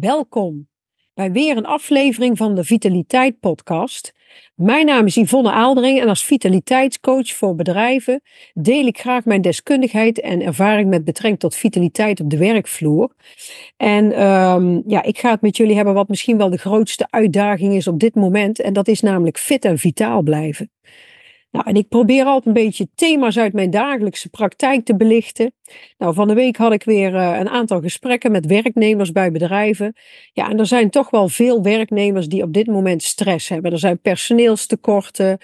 Welkom bij weer een aflevering van de Vitaliteit Podcast. Mijn naam is Yvonne Aaldering en als vitaliteitscoach voor bedrijven deel ik graag mijn deskundigheid en ervaring met betrekking tot vitaliteit op de werkvloer. En ehm, ja, ik ga het met jullie hebben wat misschien wel de grootste uitdaging is op dit moment en dat is namelijk fit en vitaal blijven. Nou, en ik probeer altijd een beetje thema's uit mijn dagelijkse praktijk te belichten. Nou, van de week had ik weer uh, een aantal gesprekken met werknemers bij bedrijven. Ja, en er zijn toch wel veel werknemers die op dit moment stress hebben. Er zijn personeelstekorten.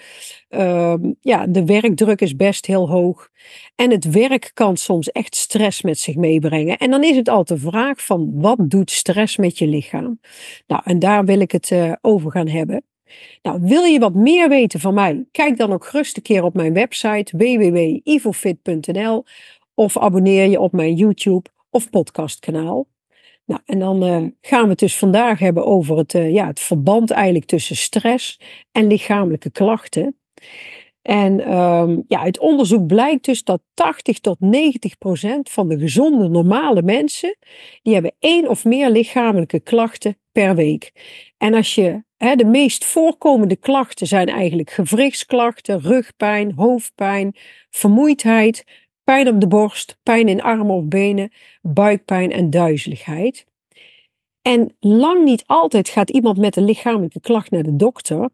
Uh, ja, de werkdruk is best heel hoog. En het werk kan soms echt stress met zich meebrengen. En dan is het altijd de vraag van wat doet stress met je lichaam? Nou, en daar wil ik het uh, over gaan hebben. Nou, wil je wat meer weten van mij? Kijk dan ook gerust een keer op mijn website www.ivofit.nl of abonneer je op mijn YouTube of podcastkanaal. Nou, en dan uh, gaan we het dus vandaag hebben over het, uh, ja, het verband eigenlijk tussen stress en lichamelijke klachten. En um, ja, uit onderzoek blijkt dus dat 80 tot 90 procent van de gezonde normale mensen, die hebben één of meer lichamelijke klachten per week. En als je de meest voorkomende klachten zijn eigenlijk gewrichtsklachten, rugpijn, hoofdpijn, vermoeidheid, pijn op de borst, pijn in armen of benen, buikpijn en duizeligheid. En lang niet altijd gaat iemand met een lichamelijke klacht naar de dokter.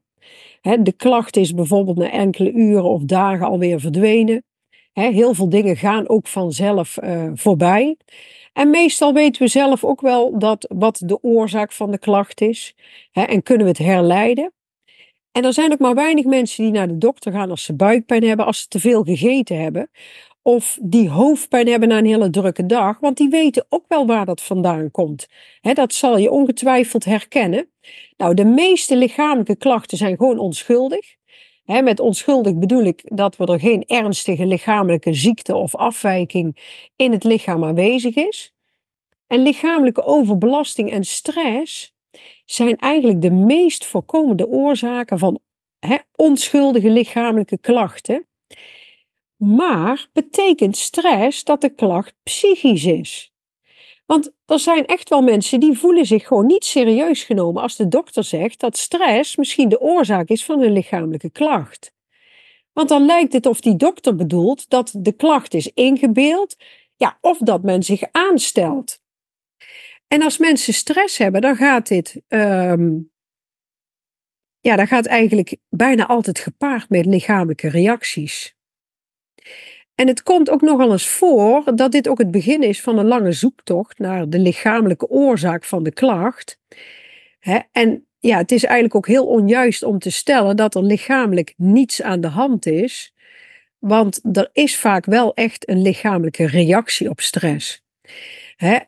De klacht is bijvoorbeeld na enkele uren of dagen alweer verdwenen. Heel veel dingen gaan ook vanzelf uh, voorbij. En meestal weten we zelf ook wel dat, wat de oorzaak van de klacht is. En kunnen we het herleiden. En er zijn ook maar weinig mensen die naar de dokter gaan als ze buikpijn hebben, als ze te veel gegeten hebben. Of die hoofdpijn hebben na een hele drukke dag, want die weten ook wel waar dat vandaan komt. dat zal je ongetwijfeld herkennen. Nou, de meeste lichamelijke klachten zijn gewoon onschuldig. met onschuldig bedoel ik dat er geen ernstige lichamelijke ziekte of afwijking in het lichaam aanwezig is. En lichamelijke overbelasting en stress zijn eigenlijk de meest voorkomende oorzaken van onschuldige lichamelijke klachten. Maar betekent stress dat de klacht psychisch is? Want er zijn echt wel mensen die voelen zich gewoon niet serieus genomen als de dokter zegt dat stress misschien de oorzaak is van een lichamelijke klacht. Want dan lijkt het of die dokter bedoelt dat de klacht is ingebeeld, ja, of dat men zich aanstelt. En als mensen stress hebben, dan gaat dit, um, ja, dan gaat eigenlijk bijna altijd gepaard met lichamelijke reacties. En het komt ook nogal eens voor dat dit ook het begin is van een lange zoektocht naar de lichamelijke oorzaak van de klacht. en ja, het is eigenlijk ook heel onjuist om te stellen dat er lichamelijk niets aan de hand is, want er is vaak wel echt een lichamelijke reactie op stress.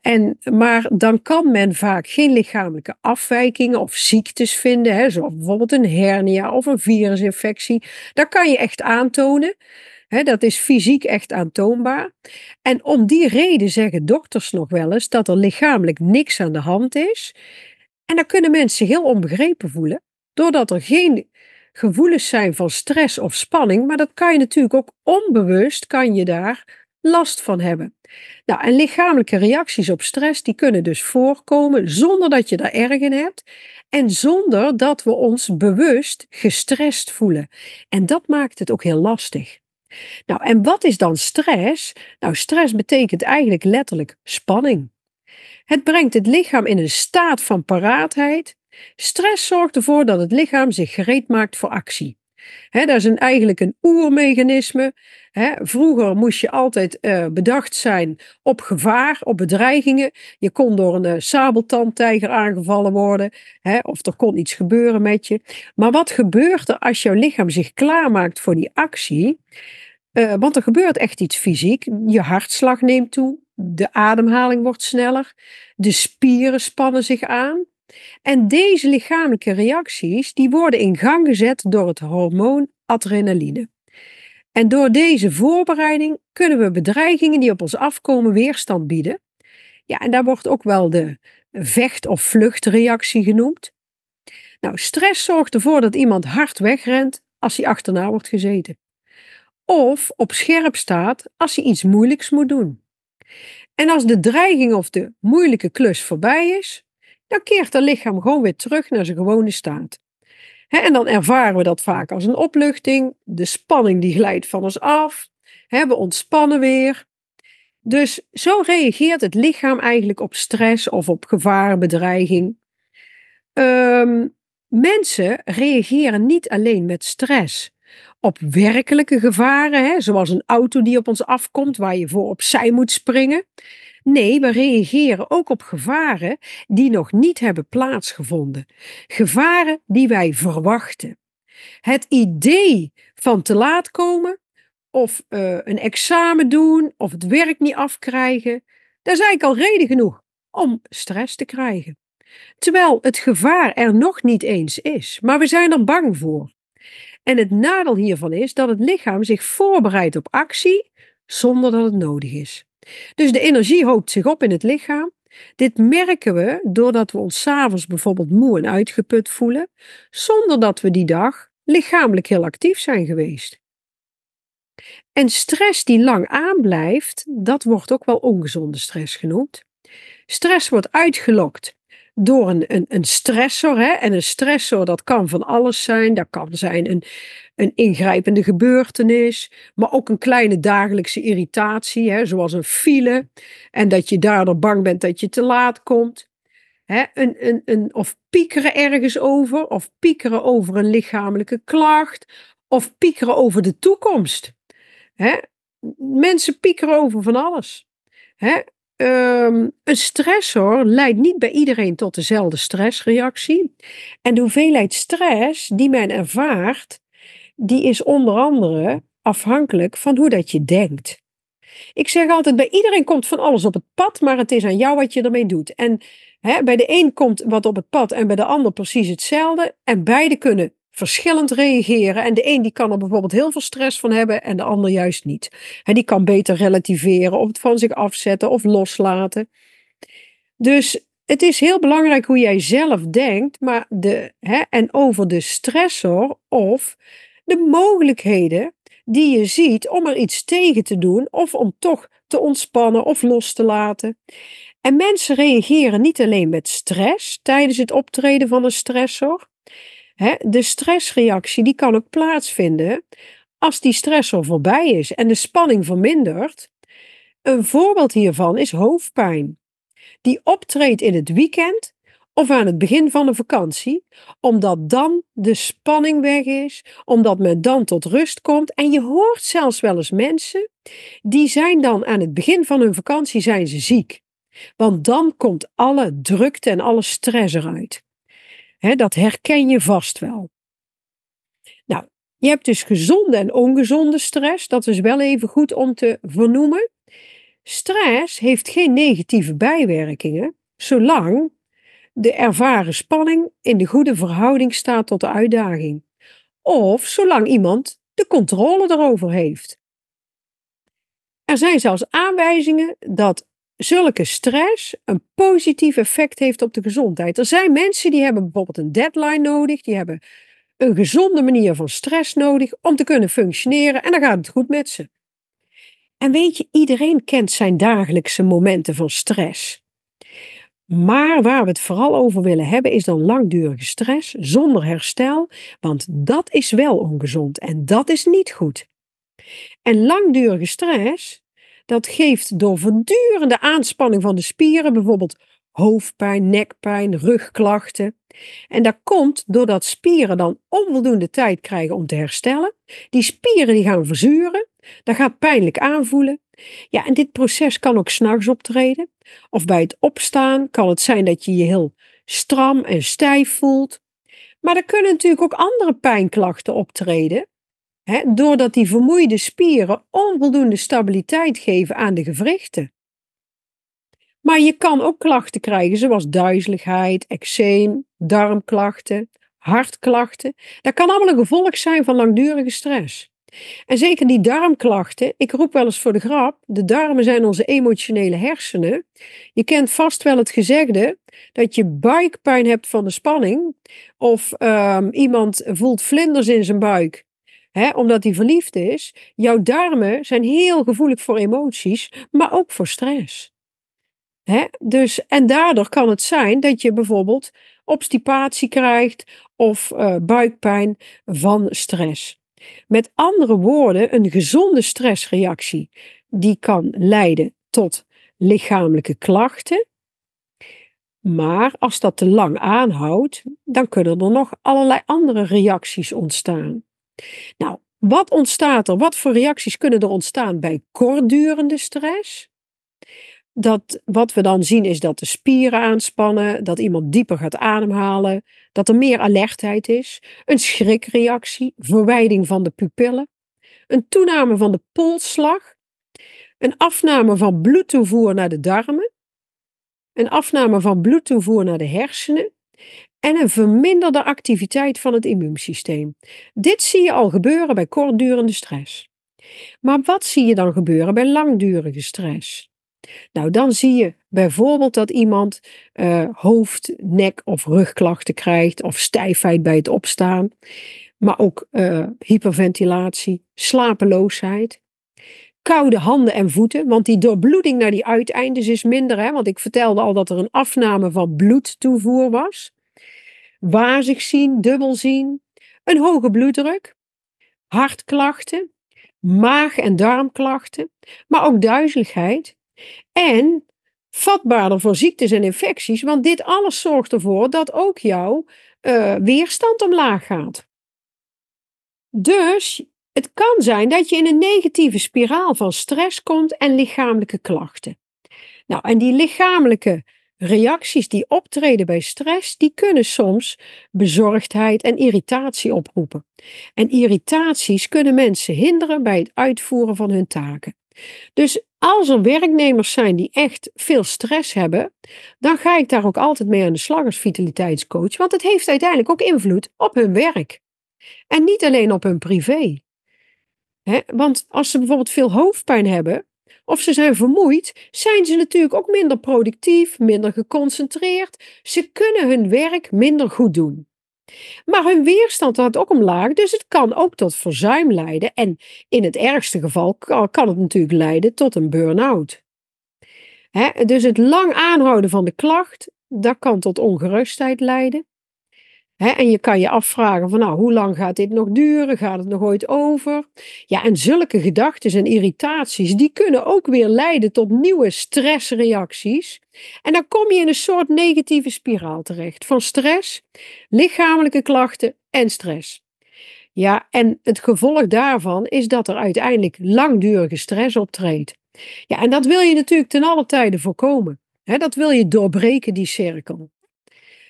en, maar dan kan men vaak geen lichamelijke afwijkingen of ziektes vinden, zoals bijvoorbeeld een hernia of een virusinfectie. Dat kan je echt aantonen dat is fysiek echt aantoonbaar. En om die reden zeggen dokters nog wel eens dat er lichamelijk niks aan de hand is. En dan kunnen mensen heel onbegrepen voelen, doordat er geen gevoelens zijn van stress of spanning, maar dat kan je natuurlijk ook onbewust, kan je daar last van hebben. Nou, en lichamelijke reacties op stress, die kunnen dus voorkomen zonder dat je daar erg in hebt en zonder dat we ons bewust gestrest voelen. En dat maakt het ook heel lastig. Nou, en wat is dan stress? Nou, stress betekent eigenlijk letterlijk spanning. Het brengt het lichaam in een staat van paraatheid. Stress zorgt ervoor dat het lichaam zich gereed maakt voor actie. dat is eigenlijk een oermechanisme. vroeger moest je altijd uh, bedacht zijn op gevaar, op bedreigingen. Je kon door een uh, sabeltandtijger aangevallen worden, of er kon iets gebeuren met je. Maar wat gebeurt er als jouw lichaam zich klaarmaakt voor die actie? Uh, want er gebeurt echt iets fysiek. Je hartslag neemt toe, de ademhaling wordt sneller, de spieren spannen zich aan. En deze lichamelijke reacties die worden in gang gezet door het hormoon adrenaline. En door deze voorbereiding kunnen we bedreigingen die op ons afkomen weerstand bieden. Ja, en daar wordt ook wel de vecht- of vluchtreactie genoemd. Nou, stress zorgt ervoor dat iemand hard wegrent als hij achterna wordt gezeten of op scherp staat als hij iets moeilijks moet doen. En als de dreiging of de moeilijke klus voorbij is, dan keert het lichaam gewoon weer terug naar zijn gewone staat. en dan ervaren we dat vaak als een opluchting. De spanning die glijdt van ons af. we ontspannen weer. Dus zo reageert het lichaam eigenlijk op stress of op gevaar, bedreiging. Um, mensen reageren niet alleen met stress op werkelijke gevaren, hè, zoals een auto die op ons afkomt waar je voor opzij moet springen. Nee, we reageren ook op gevaren die nog niet hebben plaatsgevonden. Gevaren die wij verwachten. Het idee van te laat komen, of uh, een examen doen, of het werk niet afkrijgen, dat is eigenlijk al reden genoeg om stress te krijgen. Terwijl het gevaar er nog niet eens is, maar we zijn er bang voor. En het nadeel hiervan is dat het lichaam zich voorbereidt op actie zonder dat het nodig is. Dus de energie hoopt zich op in het lichaam. Dit merken we doordat we ons s'avonds bijvoorbeeld moe en uitgeput voelen, zonder dat we die dag lichamelijk heel actief zijn geweest. En stress die lang aanblijft, dat wordt ook wel ongezonde stress genoemd. Stress wordt uitgelokt door een, een, stressor. Hè? En een stressor, dat kan van alles zijn. Dat kan zijn een, een ingrijpende gebeurtenis, maar ook een kleine dagelijkse irritatie, hè? zoals een file. En dat je daardoor bang bent dat je te laat komt. Hè? Een, een, een, of piekeren ergens over, of piekeren over een lichamelijke klacht, of piekeren over de toekomst. Hè? Mensen piekeren over van alles. Hè? Um, een stressor leidt niet bij iedereen tot dezelfde stressreactie. En de hoeveelheid stress die men ervaart, die is onder andere afhankelijk van hoe dat je denkt. Ik zeg altijd, bij iedereen komt van alles op het pad, maar het is aan jou wat je ermee doet. En hè, bij de een komt wat op het pad en bij de ander precies hetzelfde. En beide kunnen verschillend reageren. En de een die kan er bijvoorbeeld heel veel stress van hebben en de ander juist niet. En die kan beter relativeren of het van zich afzetten of loslaten. Dus het is heel belangrijk hoe jij zelf denkt, maar de, en over de stressor of de mogelijkheden die je ziet om er iets tegen te doen of om toch te ontspannen of los te laten. En mensen reageren niet alleen met stress tijdens het optreden van een stressor, de stressreactie die kan ook plaatsvinden als die stressor voorbij is en de spanning vermindert. Een voorbeeld hiervan is hoofdpijn. Die optreedt in het weekend of aan het begin van de vakantie, omdat dan de spanning weg is, omdat men dan tot rust komt. En je hoort zelfs wel eens mensen die zijn dan aan het begin van hun vakantie zijn ze ziek. Want dan komt alle drukte en alle stress eruit dat herken je vast wel. Nou, je hebt dus gezonde en ongezonde stress. Dat is wel even goed om te vernoemen. Stress heeft geen negatieve bijwerkingen, zolang de ervaren spanning in de goede verhouding staat tot de uitdaging. Of zolang iemand de controle erover heeft. Er zijn zelfs aanwijzingen dat zulke stress een positief effect heeft op de gezondheid. Er zijn mensen die hebben bijvoorbeeld een deadline nodig, die hebben een gezonde manier van stress nodig om te kunnen functioneren en dan gaat het goed met ze. En weet je, iedereen kent zijn dagelijkse momenten van stress. Maar waar we het vooral over willen hebben is dan langdurige stress zonder herstel, want dat is wel ongezond en dat is niet goed. En langdurige stress, dat geeft door voortdurende aanspanning van de spieren, bijvoorbeeld hoofdpijn, nekpijn, rugklachten. En dat komt doordat spieren dan onvoldoende tijd krijgen om te herstellen. Die spieren die gaan verzuren, dat gaat pijnlijk aanvoelen. Ja, en dit proces kan ook s'nachts optreden. Of bij het opstaan kan het zijn dat je je heel stram en stijf voelt. Maar er kunnen natuurlijk ook andere pijnklachten optreden doordat die vermoeide spieren onvoldoende stabiliteit geven aan de gewrichten. Maar je kan ook klachten krijgen zoals duizeligheid, eczeem, darmklachten, hartklachten. Dat kan allemaal een gevolg zijn van langdurige stress. En zeker die darmklachten, ik roep wel eens voor de grap, de darmen zijn onze emotionele hersenen. Je kent vast wel het gezegde dat je buikpijn hebt van de spanning, of um, iemand voelt vlinders in zijn buik hè, omdat hij verliefd is, jouw darmen zijn heel gevoelig voor emoties, maar ook voor stress. Hè? Dus, en daardoor kan het zijn dat je bijvoorbeeld obstipatie krijgt of uh, buikpijn van stress. Met andere woorden, een gezonde stressreactie die kan leiden tot lichamelijke klachten. Maar als dat te lang aanhoudt, dan kunnen er nog allerlei andere reacties ontstaan. Nou, wat ontstaat er? Wat voor reacties kunnen er ontstaan bij kortdurende stress? Dat, wat we dan zien is dat de spieren aanspannen, dat iemand dieper gaat ademhalen, dat er meer alertheid is, een schrikreactie, verwijding van de pupillen, een toename van de polsslag, een afname van bloedtoevoer naar de darmen, een afname van bloedtoevoer naar de hersenen en een verminderde activiteit van het immuunsysteem. Dit zie je al gebeuren bij kortdurende stress. Maar wat zie je dan gebeuren bij langdurige stress? Nou, dan zie je bijvoorbeeld dat iemand uh, hoofd, nek of rugklachten krijgt of stijfheid bij het opstaan, maar ook uh, hyperventilatie, slapeloosheid, koude handen en voeten, want die doorbloeding naar die uiteindes is minder, hè, want ik vertelde al dat er een afname van bloedtoevoer was. Wazig zien, dubbel zien, een hoge bloeddruk, hartklachten, maag- en darmklachten, maar ook duizeligheid en vatbaarder voor ziektes en infecties, want dit alles zorgt ervoor dat ook jouw uh, weerstand omlaag gaat. Dus het kan zijn dat je in een negatieve spiraal van stress komt en lichamelijke klachten. Nou, en die lichamelijke reacties die optreden bij stress, die kunnen soms bezorgdheid en irritatie oproepen. En irritaties kunnen mensen hinderen bij het uitvoeren van hun taken. Dus als er werknemers zijn die echt veel stress hebben, dan ga ik daar ook altijd mee aan de slag als vitaliteitscoach, want het heeft uiteindelijk ook invloed op hun werk. En niet alleen op hun privé. want als ze bijvoorbeeld veel hoofdpijn hebben, of ze zijn vermoeid, zijn ze natuurlijk ook minder productief, minder geconcentreerd. Ze kunnen hun werk minder goed doen. Maar hun weerstand gaat ook omlaag, dus het kan ook tot verzuim leiden. En in het ergste geval kan het natuurlijk leiden tot een burn-out. Dus het lang aanhouden van de klacht, dat kan tot ongerustheid leiden en je kan je afvragen van nou, hoe lang gaat dit nog duren? Gaat het nog ooit over? Ja, en zulke gedachten en irritaties, die kunnen ook weer leiden tot nieuwe stressreacties. En dan kom je in een soort negatieve spiraal terecht van stress, lichamelijke klachten en stress. Ja, en het gevolg daarvan is dat er uiteindelijk langdurige stress optreedt. Ja, en dat wil je natuurlijk ten alle tijde voorkomen. dat wil je doorbreken, die cirkel.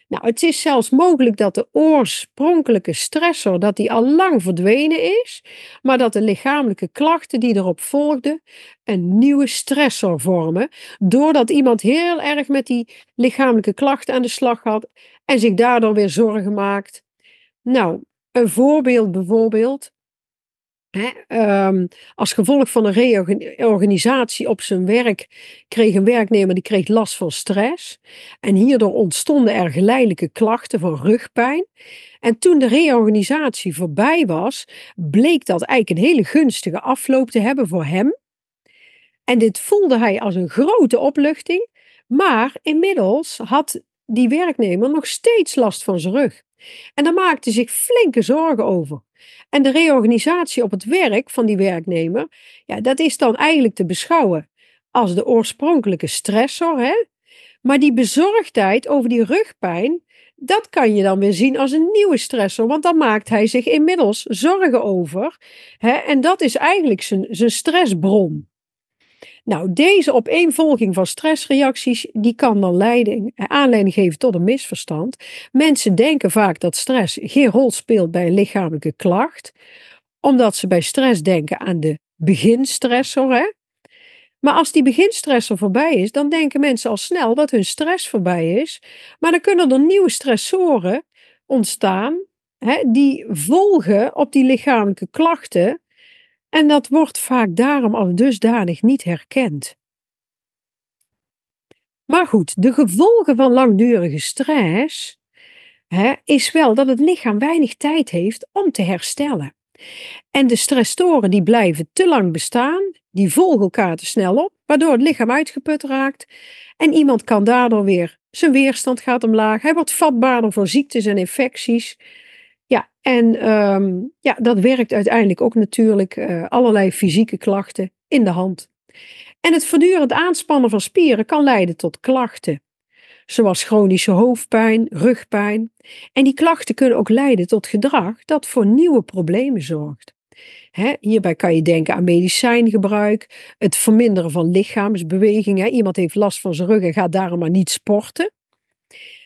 Nou, het is zelfs mogelijk dat de oorspronkelijke stressor dat die al lang verdwenen is, maar dat de lichamelijke klachten die erop volgden een nieuwe stressor vormen, doordat iemand heel erg met die lichamelijke klachten aan de slag had en zich daardoor weer zorgen maakt. Nou, een voorbeeld bijvoorbeeld Ehm, als gevolg van een reorganisatie op zijn werk kreeg een werknemer die kreeg last van stress. En hierdoor ontstonden er geleidelijke klachten van rugpijn. En toen de reorganisatie voorbij was, bleek dat eigenlijk een hele gunstige afloop te hebben voor hem. En dit voelde hij als een grote opluchting. Maar inmiddels had die werknemer nog steeds last van zijn rug. En daar maakte zich flinke zorgen over. En de reorganisatie op het werk van die werknemer, ja, dat is dan eigenlijk te beschouwen als de oorspronkelijke stressor. Hè? Maar die bezorgdheid over die rugpijn, dat kan je dan weer zien als een nieuwe stressor, want dan maakt hij zich inmiddels zorgen over. Hè? En dat is eigenlijk zijn, zijn stressbron. Nou, deze opeenvolging van stressreacties, die kan dan leiding, eh, aanleiding geven tot een misverstand. Mensen denken vaak dat stress geen rol speelt bij een lichamelijke klacht, omdat ze bij stress denken aan de beginstressor. Hè? Maar als die beginstressor voorbij is, dan denken mensen al snel dat hun stress voorbij is. Maar dan kunnen er nieuwe stressoren ontstaan hè, die volgen op die lichamelijke klachten en dat wordt vaak daarom als dusdanig niet herkend. Maar goed, de gevolgen van langdurige stress hè, is wel dat het lichaam weinig tijd heeft om te herstellen. En de stressoren die blijven te lang bestaan, die volgen elkaar te snel op, waardoor het lichaam uitgeput raakt. En iemand kan daardoor weer, zijn weerstand gaat omlaag, hij wordt vatbaarder voor ziektes en infecties. Ja, en ehm, ja, dat werkt uiteindelijk ook natuurlijk uh, allerlei fysieke klachten in de hand. En het voortdurend aanspannen van spieren kan leiden tot klachten, zoals chronische hoofdpijn, rugpijn. En die klachten kunnen ook leiden tot gedrag dat voor nieuwe problemen zorgt. hierbij kan je denken aan medicijngebruik, het verminderen van lichaamsbeweging. iemand heeft last van zijn rug en gaat daarom maar niet sporten.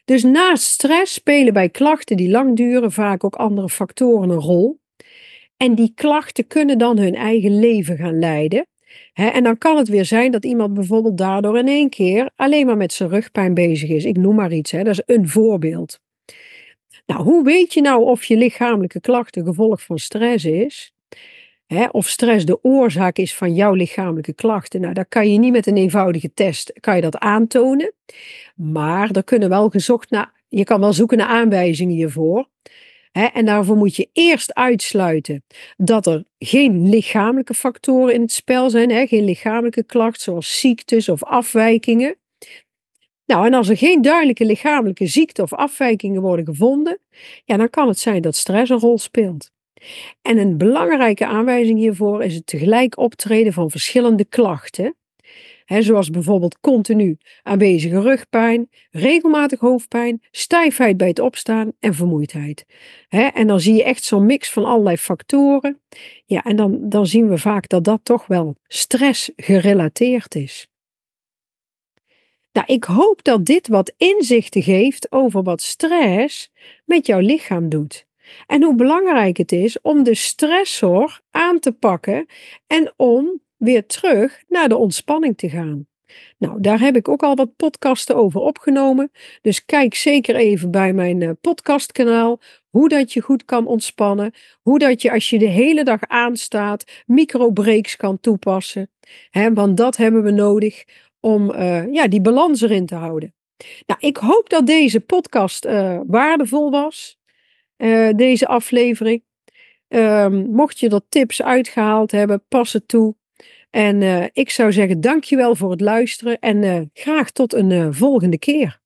Dus naast stress spelen bij klachten die lang duren vaak ook andere factoren een rol. En die klachten kunnen dan hun eigen leven gaan leiden. en dan kan het weer zijn dat iemand bijvoorbeeld daardoor in één keer alleen maar met zijn rugpijn bezig is. Ik noem maar iets, dat is een voorbeeld. Nou, hoe weet je nou of je lichamelijke klachten gevolg van stress is? Of stress de oorzaak is van jouw lichamelijke klachten. Nou, dat kan je niet met een eenvoudige test kan je dat aantonen. Maar er kunnen wel gezocht naar, je kan wel zoeken naar aanwijzingen hiervoor. en daarvoor moet je eerst uitsluiten dat er geen lichamelijke factoren in het spel zijn, geen lichamelijke klachten zoals ziektes of afwijkingen. Nou, en als er geen duidelijke lichamelijke ziekte of afwijkingen worden gevonden, ja, dan kan het zijn dat stress een rol speelt. En een belangrijke aanwijzing hiervoor is het tegelijk optreden van verschillende klachten. zoals bijvoorbeeld continu aanwezige rugpijn, regelmatig hoofdpijn, stijfheid bij het opstaan en vermoeidheid. en dan zie je echt zo'n mix van allerlei factoren. Ja, en dan, dan zien we vaak dat dat toch wel stress gerelateerd is. Nou, ik hoop dat dit wat inzichten geeft over wat stress met jouw lichaam doet. En hoe belangrijk het is om de stressor aan te pakken en om weer terug naar de ontspanning te gaan. Nou, daar heb ik ook al wat podcasten over opgenomen. Dus kijk zeker even bij mijn uh, podcastkanaal hoe dat je goed kan ontspannen. Hoe dat je als je de hele dag aanstaat microbreaks kan toepassen. Want dat hebben we nodig om uh, ja, die balans erin te houden. Nou, ik hoop dat deze podcast uh, waardevol was. Uh, deze aflevering. Um, mocht je er tips uitgehaald hebben, pas het toe. En uh, ik zou zeggen, dankjewel voor het luisteren en uh, graag tot een volgende keer.